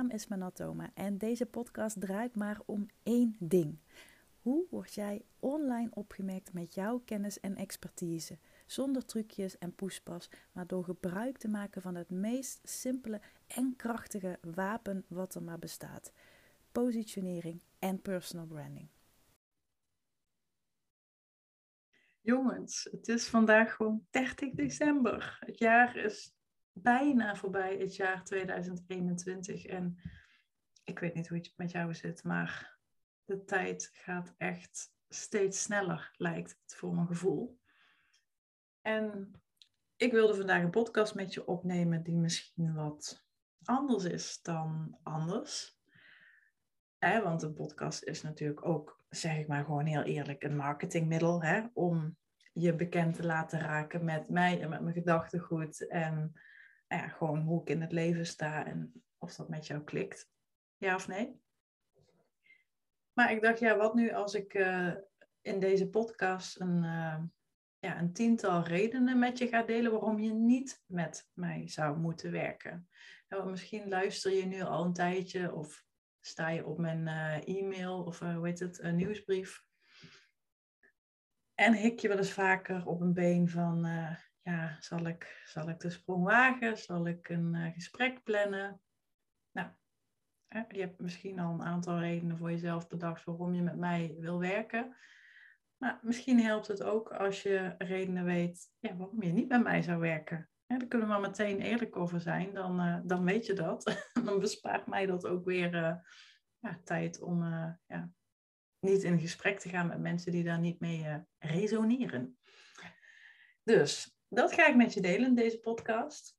naam is Manatoma en deze podcast draait maar om één ding. Hoe word jij online opgemerkt met jouw kennis en expertise? Zonder trucjes en poespas, maar door gebruik te maken van het meest simpele en krachtige wapen wat er maar bestaat: positionering en personal branding. Jongens, het is vandaag gewoon 30 december. Het jaar is bijna voorbij, het jaar 2021. En ik weet niet hoe het met jou zit, maar de tijd gaat echt steeds sneller, lijkt het voor mijn gevoel. En ik wilde vandaag een podcast met je opnemen die misschien wat anders is dan anders. Eh, want een podcast is natuurlijk ook, zeg ik maar gewoon heel eerlijk, een marketingmiddel hè, om je bekend te laten raken met mij en met mijn gedachtegoed. En nou ja, gewoon hoe ik in het leven sta en of dat met jou klikt. Ja of nee? Maar ik dacht, ja, wat nu als ik uh, in deze podcast een, uh, ja, een tiental redenen met je ga delen waarom je niet met mij zou moeten werken. Misschien luister je nu al een tijdje of sta je op mijn uh, e-mail of hoe heet het, een nieuwsbrief. En hik je wel eens vaker op een been van, zal ik, zal ik de sprong wagen? Zal ik een gesprek plannen? Nou, je hebt misschien al een aantal redenen voor jezelf bedacht waarom je met mij wil werken. Maar misschien helpt het ook als je redenen weet ja, waarom je niet met mij zou werken. Ja, daar kunnen we maar meteen eerlijk over zijn, dan, uh, dan weet je dat. dan bespaart mij dat ook weer uh, ja, tijd om ja, niet in gesprek te gaan met mensen die daar niet mee resoneren. Dus dat ga ik met je delen in deze podcast.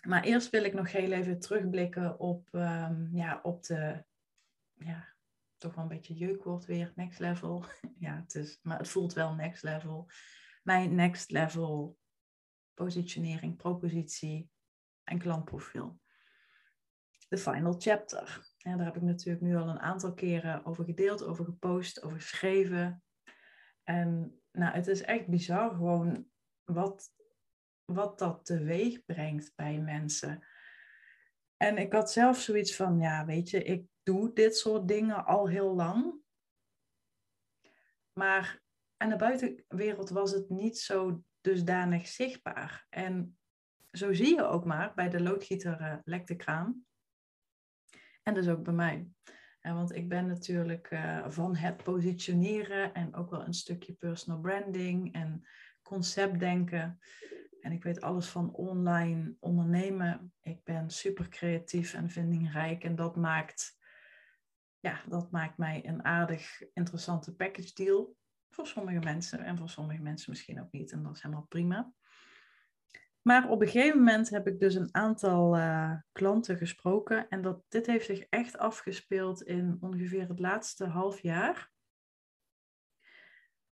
Maar eerst wil ik nog heel even terugblikken op, um, ja, op de, ja, toch wel een beetje jeukwoord weer, next level. ja, het is, maar het voelt wel next level. Mijn next level positionering, propositie en klantprofiel. De final chapter. En daar heb ik natuurlijk nu al een aantal keren over gedeeld, over gepost, over geschreven. En nou, het is echt bizar gewoon wat wat dat teweeg brengt bij mensen. En ik had zelf zoiets van, ja, weet je, ik doe dit soort dingen al heel lang. Maar aan de buitenwereld was het niet zo dusdanig zichtbaar. En zo zie je ook maar bij de loodgieter uh, de kraan. En dus ook bij mij. En want ik ben natuurlijk uh, van het positioneren en ook wel een stukje personal branding en conceptdenken. En ik weet alles van online ondernemen. Ik ben super creatief en vindingrijk. En dat maakt, ja, dat maakt mij een aardig interessante package deal. Voor sommige mensen en voor sommige mensen misschien ook niet. En dat is helemaal prima. Maar op een gegeven moment heb ik dus een aantal uh, klanten gesproken. En dat, dit heeft zich echt afgespeeld in ongeveer het laatste half jaar.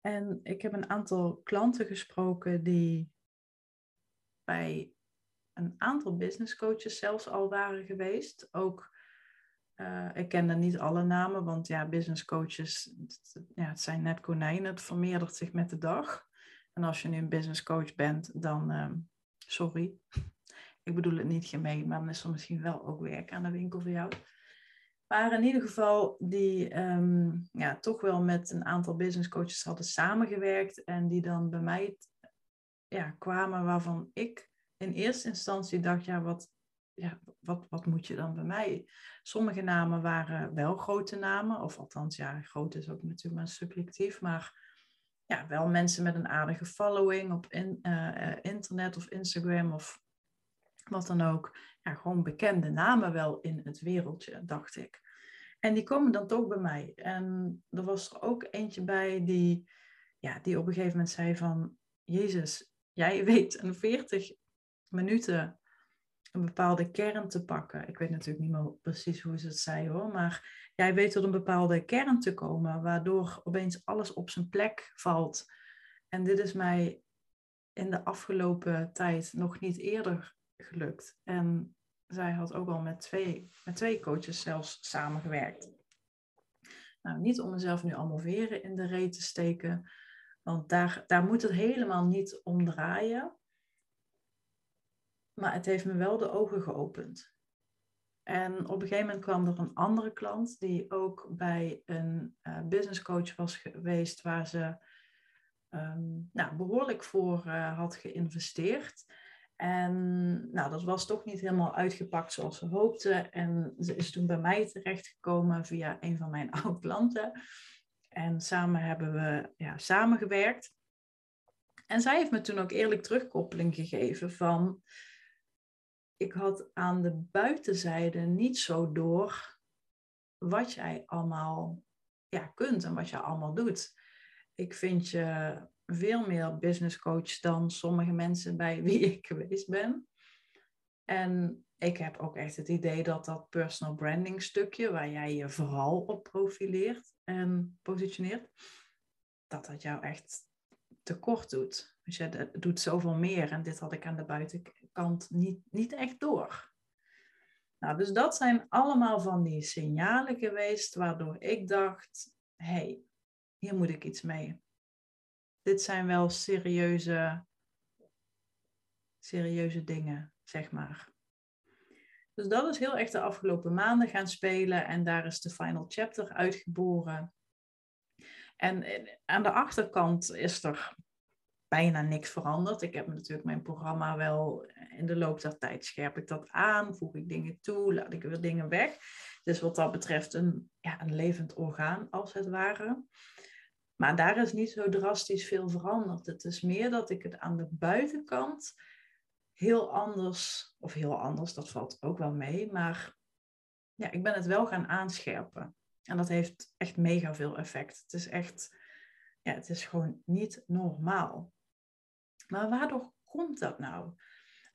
En ik heb een aantal klanten gesproken die bij een aantal business coaches zelfs al waren geweest. Ook, uh, ik kende niet alle namen, want ja, business coaches, ja, het zijn net konijnen, het vermeerdert zich met de dag. En als je nu een business coach bent, dan, uh, sorry, ik bedoel het niet gemeen, maar dan is er misschien wel ook werk aan de winkel voor jou. Maar in ieder geval die um, ja, toch wel met een aantal business coaches hadden samengewerkt en die dan bij mij ja, kwamen waarvan ik in eerste instantie dacht, ja wat, ja, wat, wat moet je dan bij mij? Sommige namen waren wel grote namen, of althans, ja, groot is ook natuurlijk maar subjectief, maar ja, wel mensen met een aardige following op in, uh, internet of Instagram of wat dan ook. Gewoon bekende namen wel in het wereldje, dacht ik. En die komen dan toch bij mij. En er was er ook eentje bij die, ja, die op een gegeven moment zei van... Jezus, jij weet een 40 minuten een bepaalde kern te pakken. Ik weet natuurlijk niet meer precies hoe ze het zei hoor, maar jij weet tot een bepaalde kern te komen, waardoor opeens alles op zijn plek valt. En dit is mij in de afgelopen tijd nog niet eerder gelukt. En zij had ook al met twee, met twee coaches zelfs samengewerkt. Nou, niet om mezelf nu allemaal veren in de reet te steken, want daar, daar moet het helemaal niet om draaien. Maar het heeft me wel de ogen geopend. En op een gegeven moment kwam er een andere klant die ook bij een uh, business coach was geweest waar ze ehm, nou, behoorlijk voor uh, had geïnvesteerd. En nou, dat was toch niet helemaal uitgepakt zoals ze hoopte. En ze is toen bij mij terechtgekomen via een van mijn oude klanten. En samen hebben we ja, samengewerkt. En zij heeft me toen ook eerlijk terugkoppeling gegeven van... Ik had aan de buitenzijde niet zo door wat jij allemaal ja, kunt en wat je allemaal doet. Ik vind je veel meer business coach dan sommige mensen bij wie ik geweest ben. En ik heb ook echt het idee dat dat personal branding stukje, waar jij je vooral op profileert en positioneert, dat dat jou echt tekort doet. Dus je doet zoveel meer en dit had ik aan de buitenkant niet, niet echt door. Nou, dus dat zijn allemaal van die signalen geweest waardoor ik dacht, hé, hey, hier moet ik iets mee dit zijn wel serieuze, serieuze dingen, zeg maar. Dus dat is heel echt de afgelopen maanden gaan spelen en daar is de final chapter uitgeboren. En aan de achterkant is er bijna niks veranderd. Ik heb natuurlijk mijn programma wel in de loop der tijd scherp ik dat aan, voeg ik dingen toe, laat ik weer dingen weg. Dus wat dat betreft een, ja, een levend orgaan als het ware. Maar daar is niet zo drastisch veel veranderd. Het is meer dat ik het aan de buitenkant heel anders, of heel anders, dat valt ook wel mee, maar ja, ik ben het wel gaan aanscherpen. En dat heeft echt mega veel effect. Het is echt, ja, het is gewoon niet normaal. Maar waardoor komt dat nou?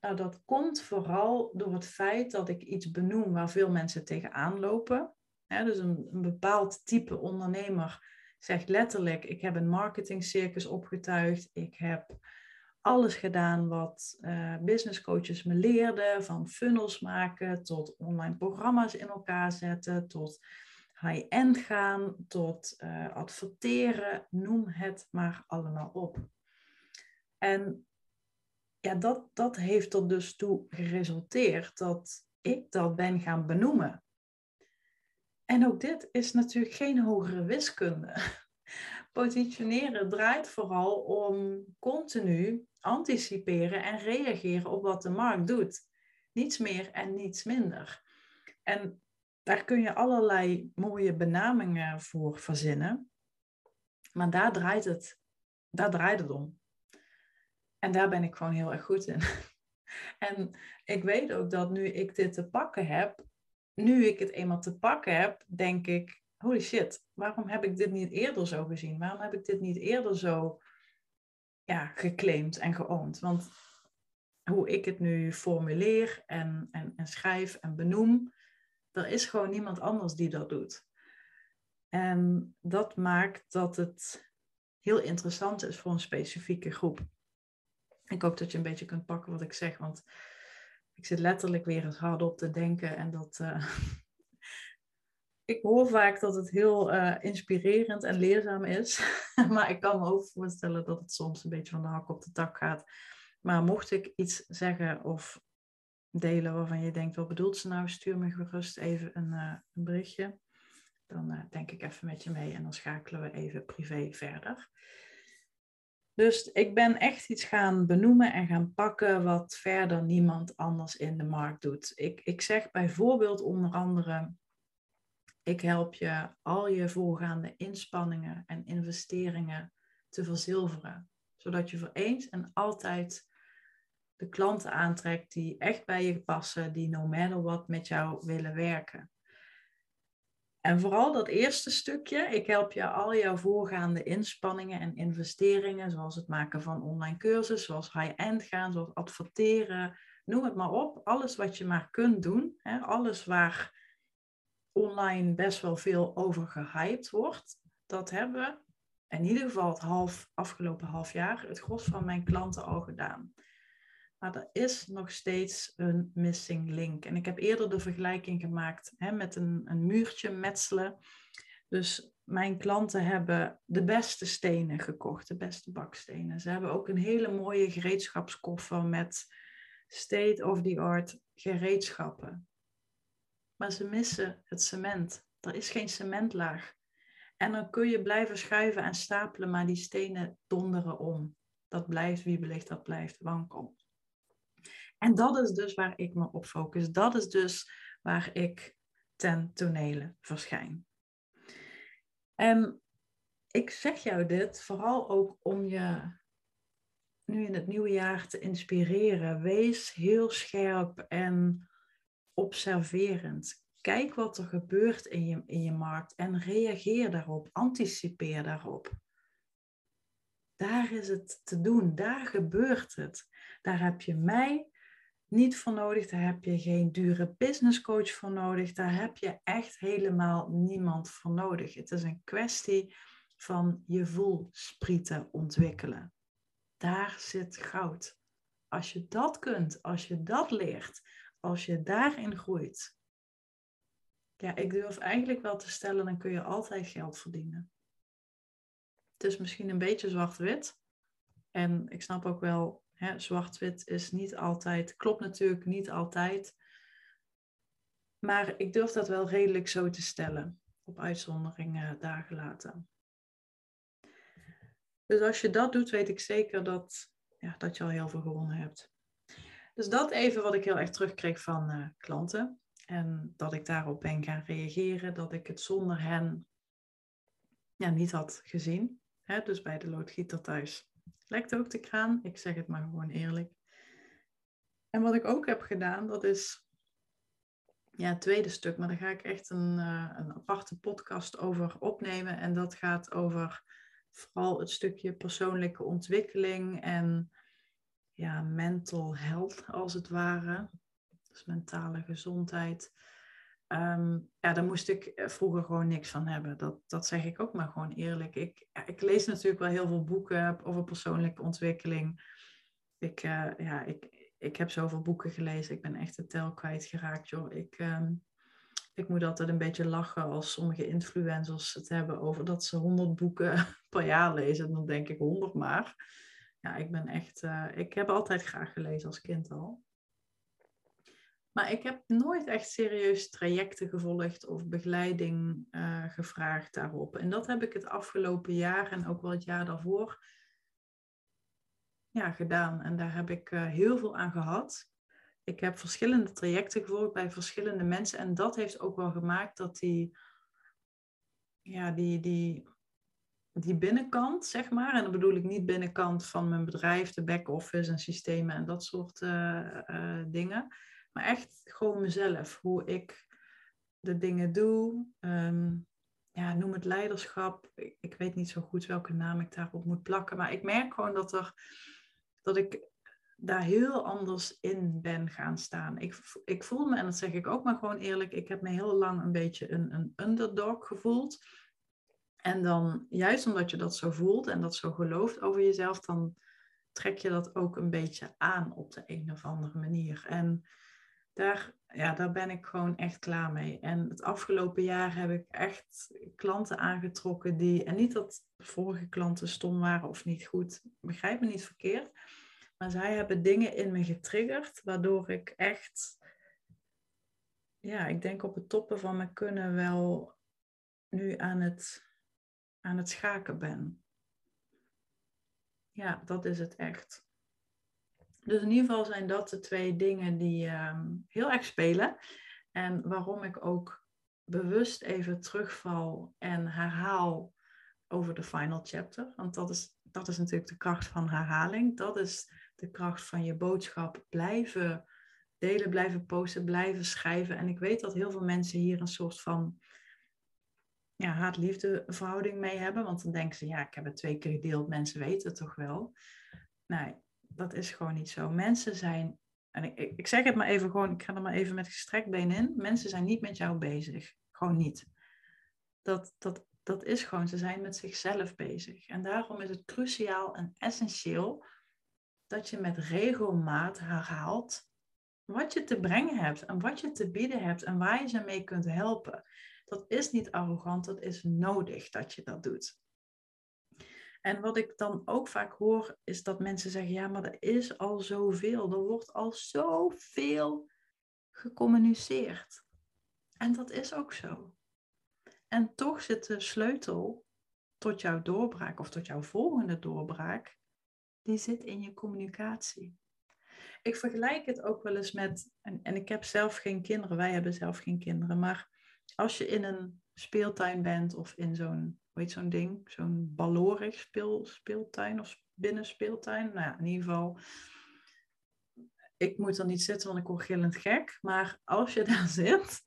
Nou, dat komt vooral door het feit dat ik iets benoem waar veel mensen tegenaan lopen. dus een, een bepaald type ondernemer zegt letterlijk, ik heb een marketingcircus opgetuigd. Ik heb alles gedaan wat uh, business coaches me leerden, van funnels maken tot online programma's in elkaar zetten, tot high-end gaan, tot uh, adverteren, noem het maar allemaal op. En ja, dat, dat heeft er dus toe geresulteerd dat ik dat ben gaan benoemen. En ook dit is natuurlijk geen hogere wiskunde. Positioneren draait vooral om continu anticiperen en reageren op wat de markt doet. Niets meer en niets minder. En daar kun je allerlei mooie benamingen voor verzinnen. Maar daar draait het, daar draait het om. En daar ben ik gewoon heel erg goed in. En ik weet ook dat nu ik dit te pakken heb, nu ik het eenmaal te pakken heb, denk ik, holy shit, waarom heb ik dit niet eerder zo gezien? Waarom heb ik dit niet eerder zo ja, geclaimd en geoond? Want hoe ik het nu formuleer en, en, en schrijf en benoem, er is gewoon niemand anders die dat doet. En dat maakt dat het heel interessant is voor een specifieke groep. Ik hoop dat je een beetje kunt pakken wat ik zeg, want ik zit letterlijk weer eens hardop te denken. En dat. Uh, ik hoor vaak dat het heel uh, inspirerend en leerzaam is. maar ik kan me ook voorstellen dat het soms een beetje van de hak op de tak gaat. Maar mocht ik iets zeggen of delen waarvan je denkt, wat bedoelt ze nou? Stuur me gerust even een, uh, een berichtje. Dan denk ik even met je mee en dan schakelen we even privé verder. Dus ik ben echt iets gaan benoemen en gaan pakken wat verder niemand anders in de markt doet. Ik, ik zeg bijvoorbeeld onder andere, ik help je al je voorgaande inspanningen en investeringen te verzilveren. Zodat je voor eens en altijd de klanten aantrekt die echt bij je passen, die no matter what met jou willen werken. En vooral dat eerste stukje, ik help je al jouw voorgaande inspanningen en investeringen, zoals het maken van online cursussen, zoals high-end gaan, zoals adverteren, noem het maar op. Alles wat je maar kunt doen, hè, alles waar online best wel veel over gehyped wordt, dat hebben in ieder geval het half, afgelopen half jaar het gros van mijn klanten al gedaan. Maar er is nog steeds een missing link. En ik heb eerder de vergelijking gemaakt hè, met een, een muurtje metselen. Dus mijn klanten hebben de beste stenen gekocht, de beste bakstenen. Ze hebben ook een hele mooie gereedschapskoffer met state-of-the-art gereedschappen. maar ze missen het cement. Er is geen cementlaag. En dan kun je blijven schuiven en stapelen, maar die stenen donderen om. Dat blijft wiebelig, dat blijft wankel. En dat is dus waar ik me op focus. Dat is dus waar ik ten tonele verschijn. En ik zeg jou dit vooral ook om je nu in het nieuwe jaar te inspireren. Wees heel scherp en observerend. Kijk wat er gebeurt in je, in je markt en reageer daarop, anticipeer daarop. Daar is het te doen, daar gebeurt het. Daar heb je mij niet voor nodig, daar heb je geen dure business coach voor nodig, daar heb je echt helemaal niemand voor nodig. Het is een kwestie van je voelsprieten ontwikkelen. Daar zit goud. Als je dat kunt, als je dat leert, als je daarin groeit, ja, ik durf eigenlijk wel te stellen, dan kun je altijd geld verdienen. Het is misschien een beetje zwart-wit. En ik snap ook wel, zwart-wit is niet altijd, klopt natuurlijk niet altijd. Maar ik durf dat wel redelijk zo te stellen, op uitzonderingen daar gelaten. Dus als je dat doet, weet ik zeker dat, ja, dat je al heel veel gewonnen hebt. Dus dat even wat ik heel erg terugkreeg van uh, klanten. En dat ik daarop ben gaan reageren, dat ik het zonder hen ja, niet had gezien. Hè? Dus bij de loodgieter thuis lekt ook de kraan. Ik zeg het maar gewoon eerlijk. En wat ik ook heb gedaan, dat is ja, het tweede stuk, maar daar ga ik echt een, uh, een aparte podcast over opnemen. En dat gaat over vooral het stukje persoonlijke ontwikkeling en ja, mental health als het ware dus mentale gezondheid. Ehm, ja, daar moest ik eh, vroeger gewoon niks van hebben. Dat, dat zeg ik ook maar gewoon eerlijk. Ik, ik lees natuurlijk wel heel veel boeken over persoonlijke ontwikkeling. Ik, uh, ja, ik, ik heb zoveel boeken gelezen. Ik ben echt de tel kwijtgeraakt, joh. Ik, ehm, ik moet altijd een beetje lachen als sommige influencers het hebben over dat ze honderd boeken per jaar lezen. Dan denk ik honderd maar. Ja, ik ben echt... Uh, ik heb altijd graag gelezen als kind al. Maar ik heb nooit echt serieus trajecten gevolgd of begeleiding uh, gevraagd daarop. En dat heb ik het afgelopen jaar en ook wel het jaar daarvoor ja, gedaan. En daar heb ik uh, heel veel aan gehad. Ik heb verschillende trajecten gevolgd bij verschillende mensen. En dat heeft ook wel gemaakt dat die, ja, die, die, die binnenkant, zeg maar. En dan bedoel ik niet binnenkant van mijn bedrijf, de back-office en systemen en dat soort uh, dingen maar echt gewoon mezelf. Hoe ik de dingen doe. Ehm, ja, noem het leiderschap. Ik, weet niet zo goed welke naam ik daarop moet plakken. Maar ik merk gewoon dat, er, dat ik daar heel anders in ben gaan staan. Ik, ik voel me, en dat zeg ik ook maar gewoon eerlijk, ik heb me heel lang een beetje een, een underdog gevoeld. En dan, juist omdat je dat zo voelt en dat zo gelooft over jezelf, dan trek je dat ook een beetje aan op de een of andere manier. En daar, ja, daar ben ik gewoon echt klaar mee. En het afgelopen jaar heb ik echt klanten aangetrokken die, en niet dat vorige klanten stom waren of niet goed, begrijp me niet verkeerd, maar zij hebben dingen in me getriggerd, waardoor ik echt, ja, ik denk op het toppen van mijn kunnen wel nu aan het, aan het schaken ben. Ja, dat is het echt. Dus in ieder geval zijn dat de twee dingen die ehm, heel erg spelen. En waarom ik ook bewust even terugval en herhaal over de final chapter. Want dat is, dat is natuurlijk de kracht van herhaling. Dat is de kracht van je boodschap blijven delen, blijven posten, blijven schrijven. En ik weet dat heel veel mensen hier een soort van ja, haat-liefde verhouding mee hebben. Want dan denken ze, ja, ik heb het twee keer gedeeld, mensen weten het toch wel. Nee, dat is gewoon niet zo. Mensen zijn, en ik, ik zeg het maar even gewoon, ik ga er maar even met gestrekt been in. Mensen zijn niet met jou bezig. Gewoon niet. Dat, dat, dat is gewoon, ze zijn met zichzelf bezig. En daarom is het cruciaal en essentieel dat je met regelmaat herhaalt wat je te brengen hebt en wat je te bieden hebt en waar je ze mee kunt helpen. Dat is niet arrogant, dat is nodig dat je dat doet. En wat ik dan ook vaak hoor, is dat mensen zeggen: ja, maar er is al zoveel. Er wordt al zoveel gecommuniceerd. En dat is ook zo. En toch zit de sleutel tot jouw doorbraak of tot jouw volgende doorbraak, die zit in je communicatie. Ik vergelijk het ook wel eens met, en, en ik heb zelf geen kinderen, wij hebben zelf geen kinderen, maar als je in een speeltuin bent of in zo'n, weet zo'n ding, zo'n ballorig speel, speeltuin of binnenspeeltuin, nou ja, in ieder geval, ik moet er niet zitten, want ik word gillend gek, maar als je daar zit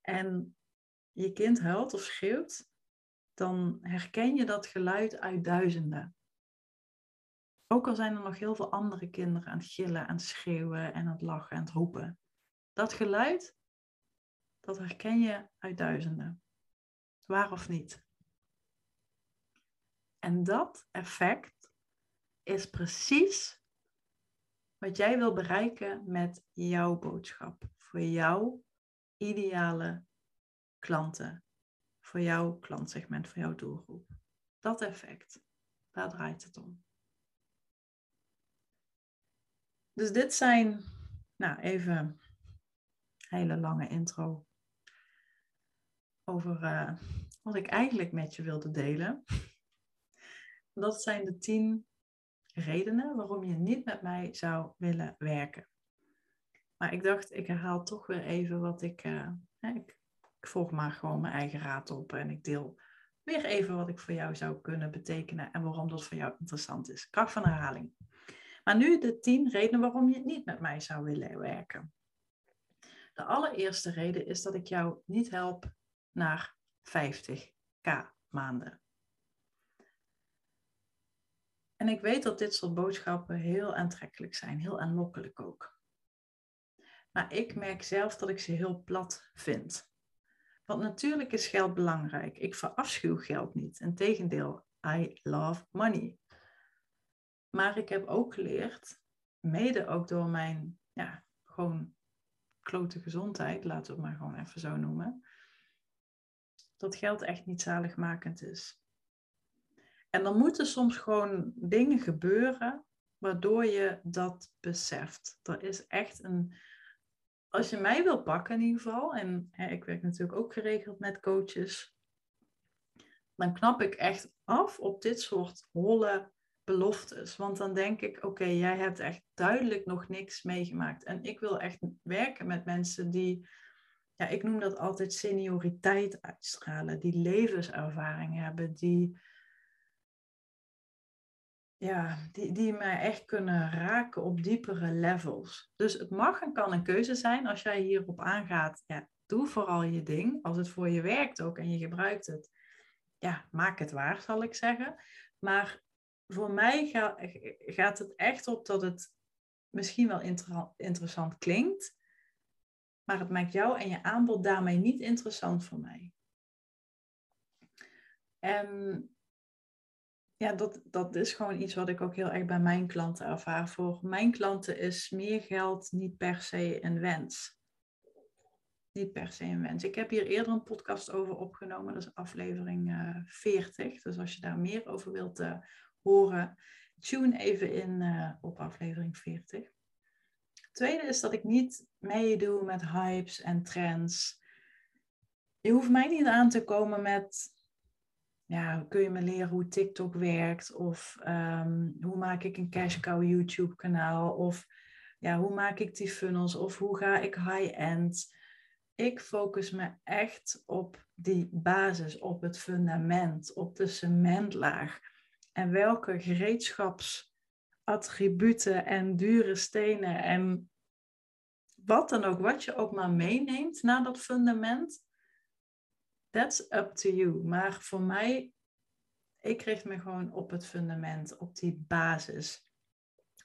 en je kind huilt of schreeuwt, dan herken je dat geluid uit duizenden. Ook al zijn er nog heel veel andere kinderen aan het gillen, aan schreeuwen en aan het lachen en het roepen. Dat geluid, dat herken je uit duizenden. Waar of niet. En dat effect is precies wat jij wil bereiken met jouw boodschap. Voor jouw ideale klanten. Voor jouw klantsegment, voor jouw doelgroep. Dat effect, daar draait het om. Dus dit zijn, nou even hele lange intro over uh, wat ik eigenlijk met je wilde delen. Dat zijn de tien redenen waarom je niet met mij zou willen werken. Maar ik dacht, ik herhaal toch weer even wat ik, uh, ik, ik volg maar gewoon mijn eigen raad op en ik deel weer even wat ik voor jou zou kunnen betekenen en waarom dat voor jou interessant is. Kracht van herhaling. Maar nu de tien redenen waarom je niet met mij zou willen werken. De allereerste reden is dat ik jou niet help naar 50k maanden. En ik weet dat dit soort boodschappen heel aantrekkelijk zijn, heel aanlokkelijk ook. Maar ik merk zelf dat ik ze heel plat vind. Want natuurlijk is geld belangrijk. Ik verafschuw geld niet. Integendeel, I love money. Maar ik heb ook geleerd, mede ook door mijn, ja, gewoon klote gezondheid, laten we het maar gewoon even zo noemen, dat geld echt niet zaligmakend is. En dan moeten soms gewoon dingen gebeuren waardoor je dat beseft. Er is echt een. Als je mij wil pakken in ieder geval, en hè, ik werk natuurlijk ook geregeld met coaches, dan knap ik echt af op dit soort holle beloftes. Want dan denk ik, oké, jij hebt echt duidelijk nog niks meegemaakt. En ik wil echt werken met mensen die, ja, ik noem dat altijd senioriteit uitstralen, die levenservaring hebben, die, ja, die, die mij echt kunnen raken op diepere levels. Dus het mag en kan een keuze zijn als jij hierop aangaat. Ja, doe vooral je ding. Als het voor je werkt ook en je gebruikt het, ja, maak het waar, zal ik zeggen. Maar voor mij gaat het echt op dat het misschien wel interessant klinkt, maar het maakt jou en je aanbod daarmee niet interessant voor mij. En ja, dat, dat is gewoon iets wat ik ook heel erg bij mijn klanten ervaar. Voor mijn klanten is meer geld niet per se een wens. Niet per se een wens. Ik heb hier eerder een podcast over opgenomen, dat is aflevering uh, eh, 40. Dus als je daar meer over wilt uh, horen, tune even in uh, op aflevering 40. tweede is dat ik niet meedoe met hypes en trends. Je hoeft mij niet aan te komen met, ja, kun je me leren hoe TikTok werkt? Of um, hoe maak ik een cash cow YouTube kanaal? Of ja, hoe maak ik die funnels? Of hoe ga ik high-end? Ik focus me echt op die basis, op het fundament, op de cementlaag en welke gereedschapsattributen en dure stenen en wat dan ook, wat je ook maar meeneemt naar dat fundament, that's up to you. Maar voor mij, ik richt me gewoon op het fundament, op die basis.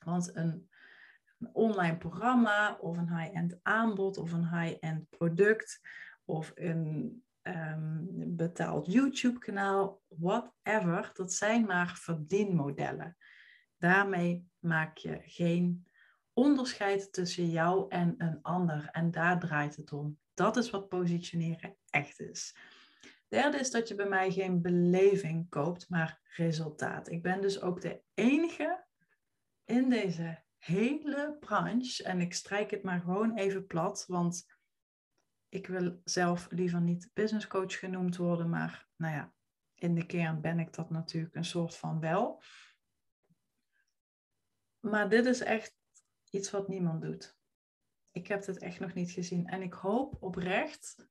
Want een, een online programma of een high-end aanbod of een high-end product of een um, betaald YouTube-kanaal, whatever, dat zijn maar verdienmodellen. Daarmee maak je geen onderscheid tussen jou en een ander. En daar draait het om. Dat is wat positioneren echt is. Derde is dat je bij mij geen beleving koopt, maar resultaat. Ik ben dus ook de enige in deze hele branche, en ik strijk het maar gewoon even plat, want ik wil zelf liever niet business coach genoemd worden, maar nou ja, in de kern ben ik dat natuurlijk een soort van wel. Maar dit is echt iets wat niemand doet. Ik heb het echt nog niet gezien. En ik hoop oprecht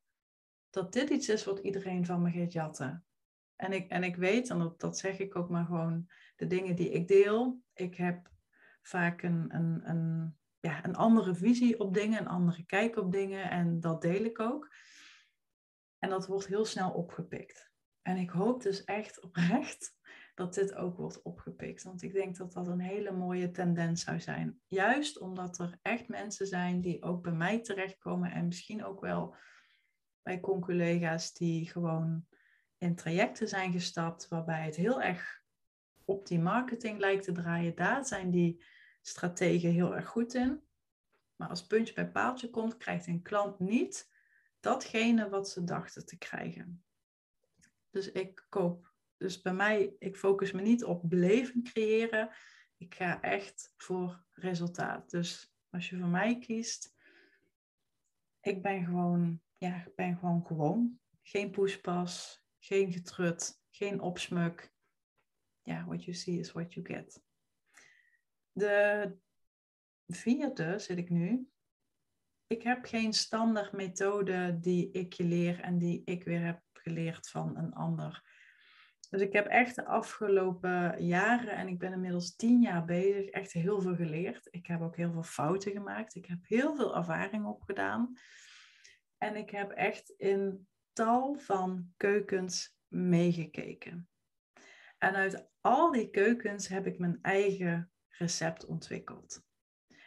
dat dit iets is wat iedereen van me gaat jatten. En ik, en ik weet, en dat, dat zeg ik ook maar gewoon, de dingen die ik deel. Ik heb vaak een, een, een, ja, een andere visie op dingen, een andere kijk op dingen. En dat deel ik ook. En dat wordt heel snel opgepikt. En ik hoop dus echt oprecht dat dit ook wordt opgepikt. Want ik denk dat dat een hele mooie tendens zou zijn. Juist omdat er echt mensen zijn die ook bij mij terechtkomen en misschien ook wel bij conculega's die gewoon in trajecten zijn gestapt waarbij het heel erg op die marketing lijkt te draaien. Daar zijn die strategen heel erg goed in. Maar als puntje bij paaltje komt, krijgt een klant niet datgene wat ze dachten te krijgen. Dus ik koop. Dus bij mij, ik focus me niet op beleving creëren. Ik ga echt voor resultaat. Dus als je voor mij kiest, ik ben gewoon, ja, ik ben gewoon gewoon. Geen poespas, geen getrut, geen opsmuk. Ja, what you see is what you get. De vierde zit ik nu. Ik heb geen standaard methode die ik je leer en die ik weer heb geleerd van een ander. Dus ik heb echt de afgelopen jaren, en ik ben inmiddels tien jaar bezig, echt heel veel geleerd. Ik heb ook heel veel fouten gemaakt. Ik heb heel veel ervaring opgedaan. En ik heb echt in tal van keukens meegekeken. En uit al die keukens heb ik mijn eigen recept ontwikkeld.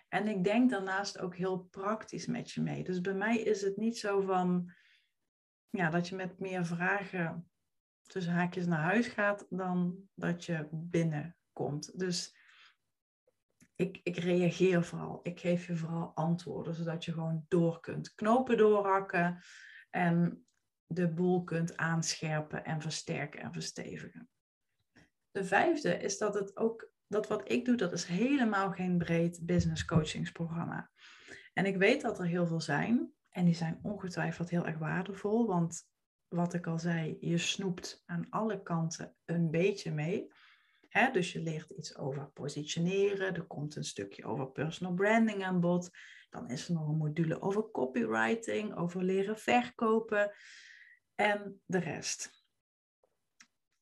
En ik denk daarnaast ook heel praktisch met je mee. Dus bij mij is het niet zo van ja, dat je met meer vragen tussen haakjes naar huis gaat dan dat je binnenkomt. Dus ik, ik reageer vooral. Ik geef je vooral antwoorden, zodat je gewoon door kunt. Knopen doorhakken en de boel kunt aanscherpen en versterken en verstevigen. De vijfde is dat het ook, dat wat ik doe, dat is helemaal geen breed business coachingsprogramma. En ik weet dat er heel veel zijn. En die zijn ongetwijfeld heel erg waardevol, want wat ik al zei, je snoept aan alle kanten een beetje mee. Dus je leert iets over positioneren, er komt een stukje over personal branding aan bod. Dan is er nog een module over copywriting, over leren verkopen en de rest.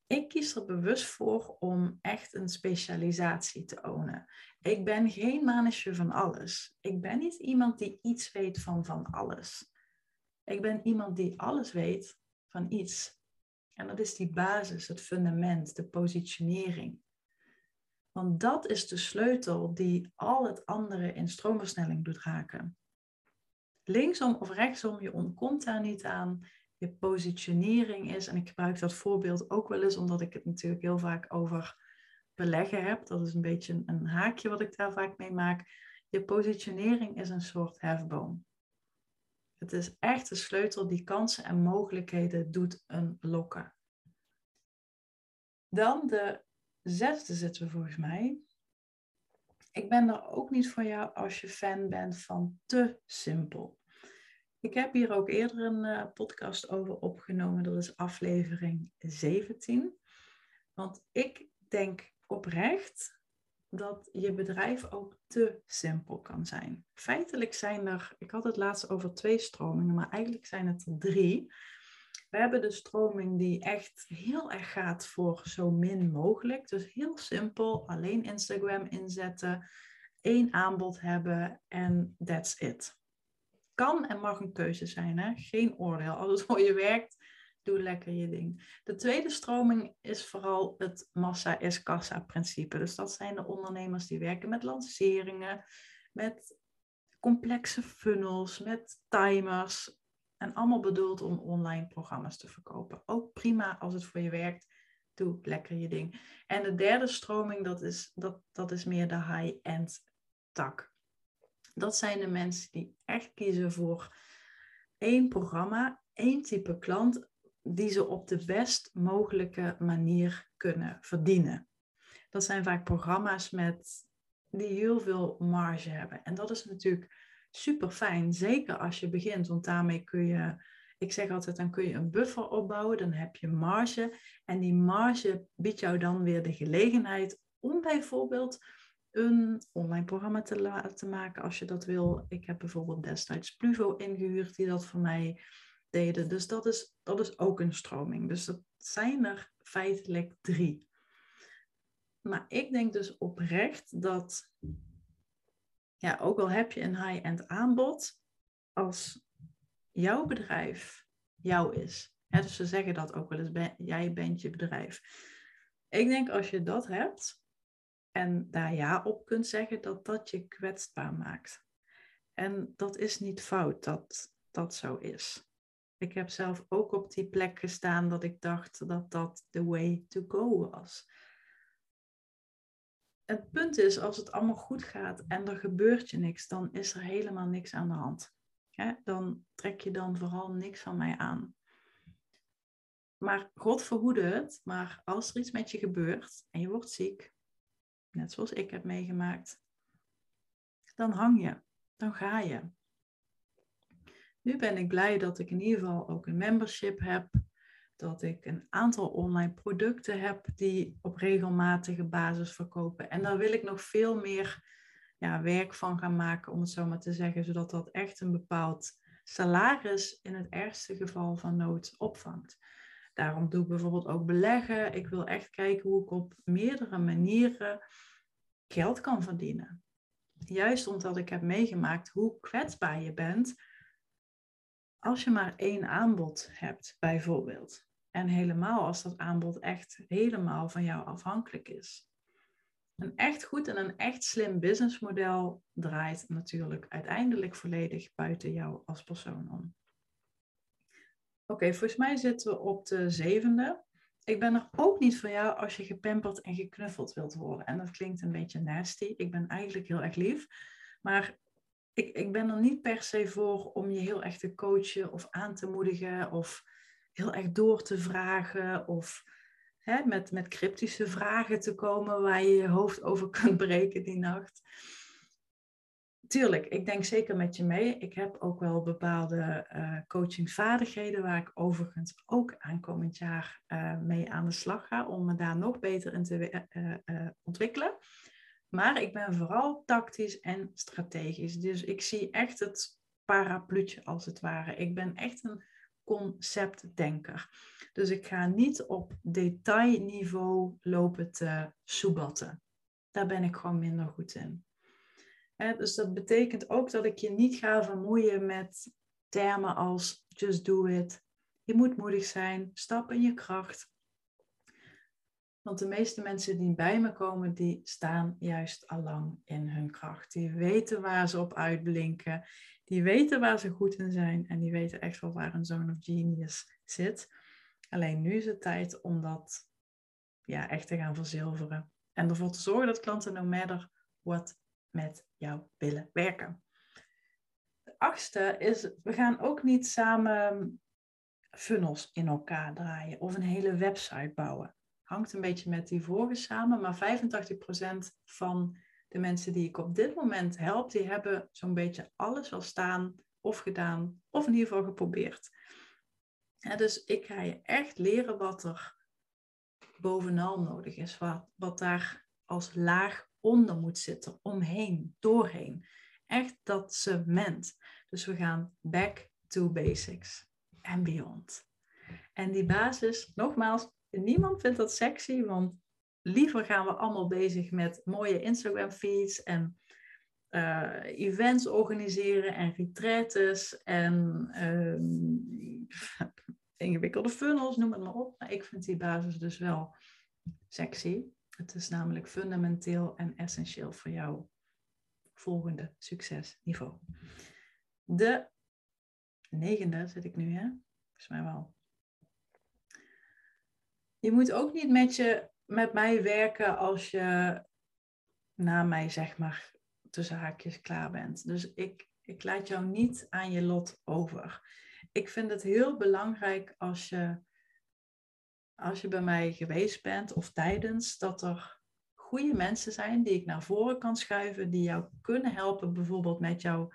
Ik kies er bewust voor om echt een specialisatie te ownen. Ik ben geen manager van alles. Ik ben niet iemand die iets weet van van alles. Ik ben iemand die alles weet van iets. En dat is die basis, het fundament, de positionering. Want dat is de sleutel die al het andere in stroomversnelling doet raken. Linksom of rechtsom, je ontkomt daar niet aan je positionering is. En ik gebruik dat voorbeeld ook wel eens omdat ik het natuurlijk heel vaak over beleggen heb. Dat is een beetje een haakje wat ik daar vaak mee maak. Je positionering is een soort hefboom. Het is echt de sleutel die kansen en mogelijkheden doet unlocken. Dan de zesde zitten we volgens mij. Ik ben er ook niet voor jou als je fan bent van te simpel. Ik heb hier ook eerder een uh, podcast over opgenomen. Dat is aflevering 17. Want ik denk oprecht dat je bedrijf ook te simpel kan zijn. Feitelijk zijn er, ik had het laatst over twee stromingen, maar eigenlijk zijn het er drie. We hebben de stroming die echt heel erg gaat voor zo min mogelijk. Dus heel simpel, alleen Instagram inzetten, één aanbod hebben en that's it kan en mag een keuze zijn. Hè? Geen oordeel. Als voor je werkt, doe lekker je ding. De tweede stroming is vooral het massa is kassa principe. Dus dat zijn de ondernemers die werken met lanceringen, met complexe funnels, met timers. En allemaal bedoeld om online programma's te verkopen. Ook prima als het voor je werkt. Doe lekker je ding. En de derde stroming, dat is, dat, dat is meer de high-end tak. Dat zijn de mensen die echt kiezen voor één programma, één type klant, die ze op de best mogelijke manier kunnen verdienen. Dat zijn vaak programma's met, die heel veel marge hebben. En dat is natuurlijk super fijn. Zeker als je begint, want daarmee kun je, ik zeg altijd, dan kun je een buffer opbouwen, dan heb je marge. En die marge biedt jou dan weer de gelegenheid om bijvoorbeeld een online programma te laten maken als je dat wil. Ik heb bijvoorbeeld destijds Pluvo ingehuurd die dat voor mij Dus dat is, dat is ook een stroming. Dus dat zijn er feitelijk drie. Maar ik denk dus oprecht dat, ja, ook al heb je een high-end aanbod, als jouw bedrijf jou is. Hè, dus ze zeggen dat ook wel eens, jij bent je bedrijf. Ik denk als je dat hebt en daar ja op kunt zeggen, dat dat je kwetsbaar maakt. En dat is niet fout dat dat zo is. Ik heb zelf ook op die plek gestaan dat ik dacht dat dat the way to go was. Het punt is, als het allemaal goed gaat en er gebeurt je niks, dan is er helemaal niks aan de hand. Dan trek je dan vooral niks van mij aan. Maar God verhoede het, maar als er iets met je gebeurt en je wordt ziek, net zoals ik heb meegemaakt, dan hang je, dan ga je. Nu ben ik blij dat ik in ieder geval ook een membership heb. Dat ik een aantal online producten heb die op regelmatige basis verkopen. En daar wil ik nog veel meer ja, werk van gaan maken, om het zo maar te zeggen, zodat dat echt een bepaald salaris in het ergste geval van nood opvangt. Daarom doe ik bijvoorbeeld ook beleggen. Ik wil echt kijken hoe ik op meerdere manieren geld kan verdienen. Juist omdat ik heb meegemaakt hoe kwetsbaar je bent als je maar één aanbod hebt, bijvoorbeeld. En helemaal als dat aanbod echt helemaal van jou afhankelijk is. Een echt goed en een echt slim businessmodel draait natuurlijk uiteindelijk volledig buiten jou als persoon om. Oké, volgens mij zitten we op de zevende. Ik ben er ook niet voor jou als je gepamperd en geknuffeld wilt worden. En dat klinkt een beetje nasty. Ik ben eigenlijk heel erg lief. Maar ik, ik ben er niet per se voor om je heel erg te coachen of aan te moedigen of heel erg door te vragen of hè, met, met cryptische vragen te komen waar je je hoofd over kunt breken die nacht. Tuurlijk, ik denk zeker met je mee. Ik heb ook wel bepaalde uh, coachingsvaardigheden waar ik overigens ook aankomend jaar uh, mee aan de slag ga om me daar nog beter in te uh, ontwikkelen. Maar ik ben vooral tactisch en strategisch. Dus ik zie echt het parapluutje als het ware. Ik ben echt een conceptdenker. Dus ik ga niet op detailniveau lopen te soebatten. Daar ben ik gewoon minder goed in. dus dat betekent ook dat ik je niet ga vermoeien met termen als just do it. Je moet moedig zijn, stap in je kracht. Want de meeste mensen die bij me komen, die staan juist al lang in hun kracht. Die weten waar ze op uitblinken. Die weten waar ze goed in zijn. En die weten echt wel waar een zone of genius zit. Alleen nu is het tijd om dat ja, echt te gaan verzilveren. En ervoor te zorgen dat klanten no matter what met jou willen werken. De achtste is, we gaan ook niet samen funnels in elkaar draaien of een hele website bouwen hangt een beetje met die vorige samen, maar 85% van de mensen die ik op dit moment help, die hebben zo'n beetje alles al staan of gedaan, of in ieder geval geprobeerd. dus ik ga je echt leren wat er bovenal nodig is, wat, wat daar als laag onder moet zitten, omheen, doorheen. Echt dat cement. Dus we gaan back to basics and beyond. En die basis, nogmaals, niemand vindt dat sexy, want liever gaan we allemaal bezig met mooie Instagram feeds en uh, events organiseren en retretes en uh, ingewikkelde funnels, noem het maar op. Maar ik vind die basis dus wel sexy. Het is namelijk fundamenteel en essentieel voor jouw volgende succesniveau. De negende zit ik nu, hè? Volgens mij wel je moet ook niet met, je, met mij werken als je na mij, zeg maar, tussen haakjes klaar bent. Dus ik, ik laat jou niet aan je lot over. Ik vind het heel belangrijk als je, als je bij mij geweest bent of tijdens, dat er goede mensen zijn die ik naar voren kan schuiven, die jou kunnen helpen, bijvoorbeeld met jouw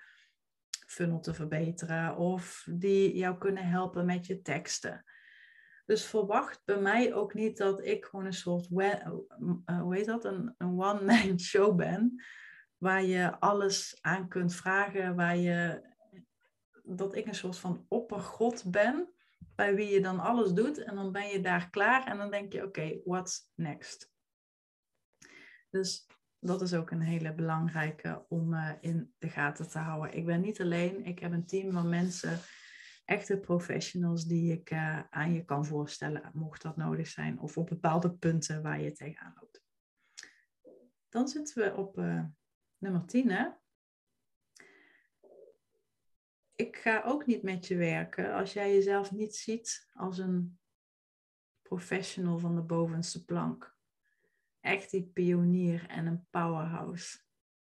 funnel te verbeteren of die jou kunnen helpen met je teksten. Dus verwacht bij mij ook niet dat ik gewoon een soort, uh, hoe heet dat, een, een one-man show ben, waar je alles aan kunt vragen, waar je, dat ik een soort van oppergod ben, bij wie je dan alles doet en dan ben je daar klaar en dan denk je, oké, what's next? Dus dat is ook een hele belangrijke om uh, in de gaten te houden. Ik ben niet alleen, ik heb een team van mensen, echte professionals, die ik uh, aan je kan voorstellen, mocht dat nodig zijn, of op bepaalde punten waar je tegenaan loopt. Dan zitten we op uh, nummer 10, hè? Ik ga ook niet met je werken als jij jezelf niet ziet als een professional van de bovenste plank echt die pionier en een powerhouse.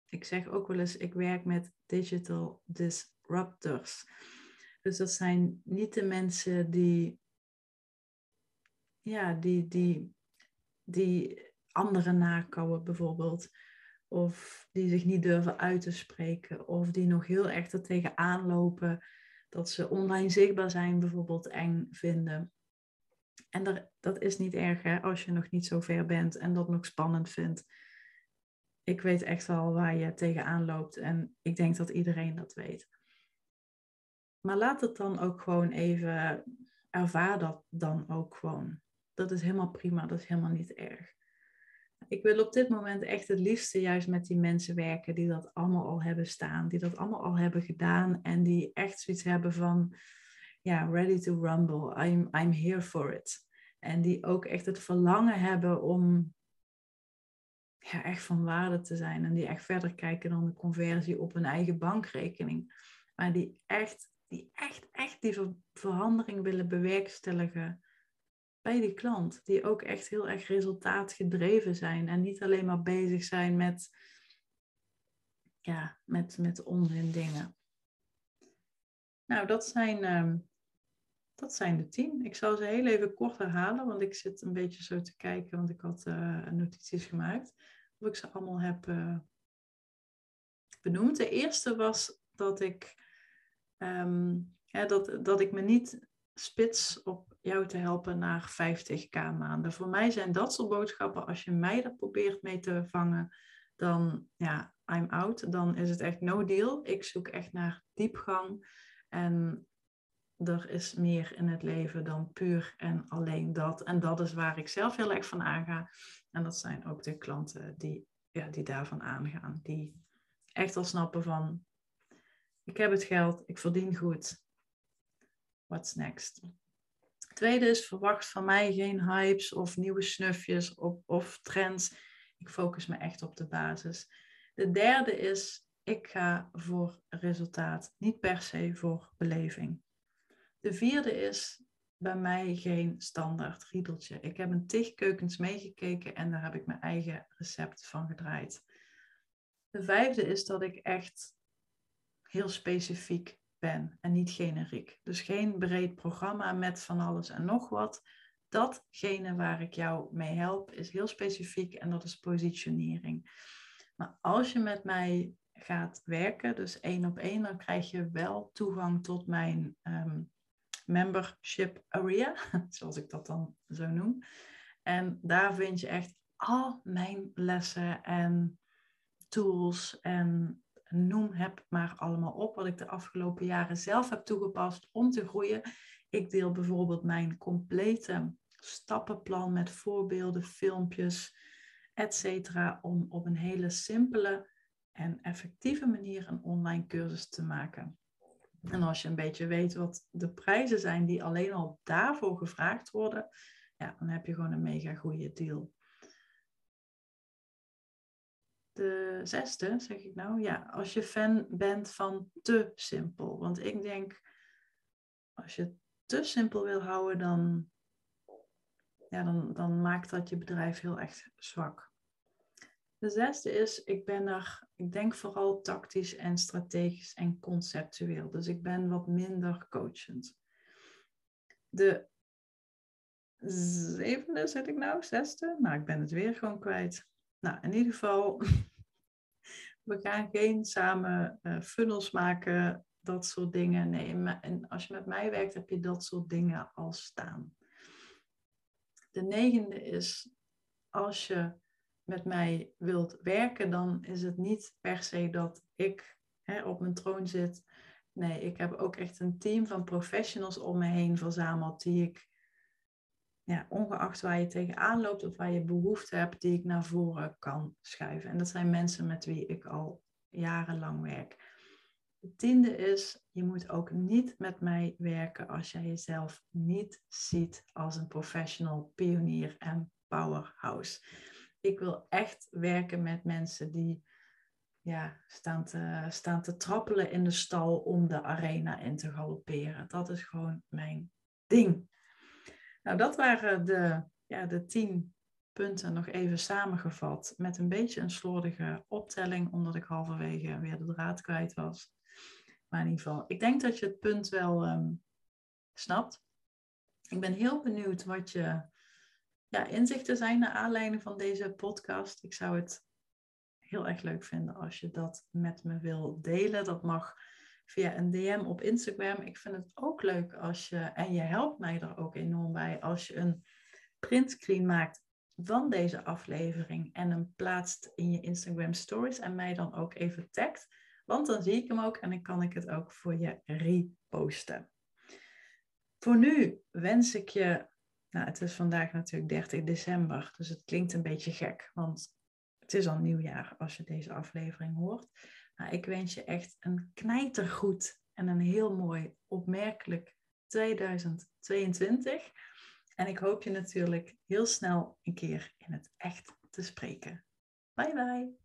Ik zeg ook wel eens, ik werk met digital disruptors. Dus dat zijn niet de mensen die, ja, die, die, die anderen nakouwen bijvoorbeeld. Of die zich niet durven uit te spreken. Of die nog heel erg er tegenaan lopen dat ze online zichtbaar zijn bijvoorbeeld eng vinden. En dat is niet erg hè, als je nog niet zo ver bent en dat nog spannend vindt. Ik weet echt wel waar je tegenaan loopt en ik denk dat iedereen dat weet. Maar laat het dan ook gewoon even, ervaar dat dan ook gewoon. Dat is helemaal prima, dat is helemaal niet erg. Ik wil op dit moment echt het liefste juist met die mensen werken die dat allemaal al hebben staan, die dat allemaal al hebben gedaan en die echt zoiets hebben van, ja, ready to rumble. I'm, I'm here for it. En die ook echt het verlangen hebben om ja, echt van waarde te zijn. En die echt verder kijken dan de conversie op hun eigen bankrekening. Maar die echt, die echt, echt die verandering willen bewerkstelligen bij die klant. Die ook echt heel erg resultaatgedreven zijn. En niet alleen maar bezig zijn met, ja, met, met onzin dingen. Nou, dat zijn ehm, dat zijn de tien. Ik zal ze heel even kort herhalen, want ik zit een beetje zo te kijken, want ik had uh, notities gemaakt. Of ik ze allemaal heb uh, benoemd. De eerste was dat ik, um, dat, dat ik me niet spits op jou te helpen naar 50k maanden. Voor mij zijn dat soort boodschappen, als je mij dat probeert mee te vangen, dan ja, I'm out. Dan is het echt no deal. Ik zoek echt naar diepgang. En er is meer in het leven dan puur en alleen dat. En dat is waar ik zelf heel erg van aanga. En dat zijn ook de klanten die, ja, die daarvan aangaan. Die echt al snappen van, ik heb het geld, ik verdien goed. What's next? Tweede is, verwacht van mij geen hypes of nieuwe snufjes of, of trends. Ik focus me echt op de basis. De derde is, ik ga voor resultaat, niet per se voor beleving. De vierde is bij mij geen standaard riedeltje. Ik heb een tig keukens meegekeken en daar heb ik mijn eigen recept van gedraaid. De vijfde is dat ik echt heel specifiek ben en niet generiek. Dus geen breed programma met van alles en nog wat. Datgene waar ik jou mee help is heel specifiek en dat is positionering. Maar als je met mij gaat werken, dus één op één, dan krijg je wel toegang tot mijn um, membership area, zoals ik dat dan zo noem. En daar vind je echt al mijn lessen en tools en noem het maar allemaal op wat ik de afgelopen jaren zelf heb toegepast om te groeien. Ik deel bijvoorbeeld mijn complete stappenplan met voorbeelden, filmpjes, etc. om op een hele simpele en effectieve manier een online cursus te maken. En als je een beetje weet wat de prijzen zijn die alleen al daarvoor gevraagd worden, ja, dan heb je gewoon een mega goede deal. De zesde, zeg ik nou, ja, als je fan bent van te simpel. Want ik denk, als je te simpel wil houden, dan, ja, dan, dan maakt dat je bedrijf heel erg zwak. De zesde is, ik ben er, ik denk vooral tactisch en strategisch en conceptueel. Dus ik ben wat minder coachend. De zevende zit ik nou, zesde? Nou, ik ben het weer gewoon kwijt. Nou, in ieder geval, we gaan geen samen uh, funnels maken dat soort dingen. Nee, en als je met mij werkt, heb je dat soort dingen al staan. De negende is, als je met mij wilt werken, dan is het niet per se dat ik hè, op mijn troon zit. Nee, ik heb ook echt een team van professionals om me heen verzameld die ik, ja, ongeacht waar je tegenaan loopt of waar je behoefte hebt, die ik naar voren kan schuiven. En dat zijn mensen met wie ik al jarenlang werk. De tiende is, je moet ook niet met mij werken als jij jezelf niet ziet als een professional, pionier en powerhouse. Ik wil echt werken met mensen die ja, staan, staan te trappelen in de stal om de arena in te galopperen. Dat is gewoon mijn ding. Nou, dat waren de, ja, de tien punten nog even samengevat met een beetje een slordige optelling, omdat ik halverwege weer de draad kwijt was. Maar in ieder geval, ik denk dat je het punt wel ehm, snapt. Ik ben heel benieuwd wat je ja, inzichten zijn naar aanleiding van deze podcast. Ik zou het heel erg leuk vinden als je dat met me wil delen. Dat mag via een DM op Instagram. Ik vind het ook leuk als je, en je helpt mij er ook enorm bij, als je een printscreen maakt van deze aflevering en hem plaatst in je Instagram stories en mij dan ook even tagt. Want dan zie ik hem ook en dan kan ik het ook voor je reposten. Voor nu wens ik je, nou het is vandaag natuurlijk 30 december, dus het klinkt een beetje gek, want het is al nieuwjaar als je deze aflevering hoort. Ik wens je echt een knijtergoed en een heel mooi, opmerkelijk 2022. En ik hoop je natuurlijk heel snel een keer in het echt te spreken. Bye bye.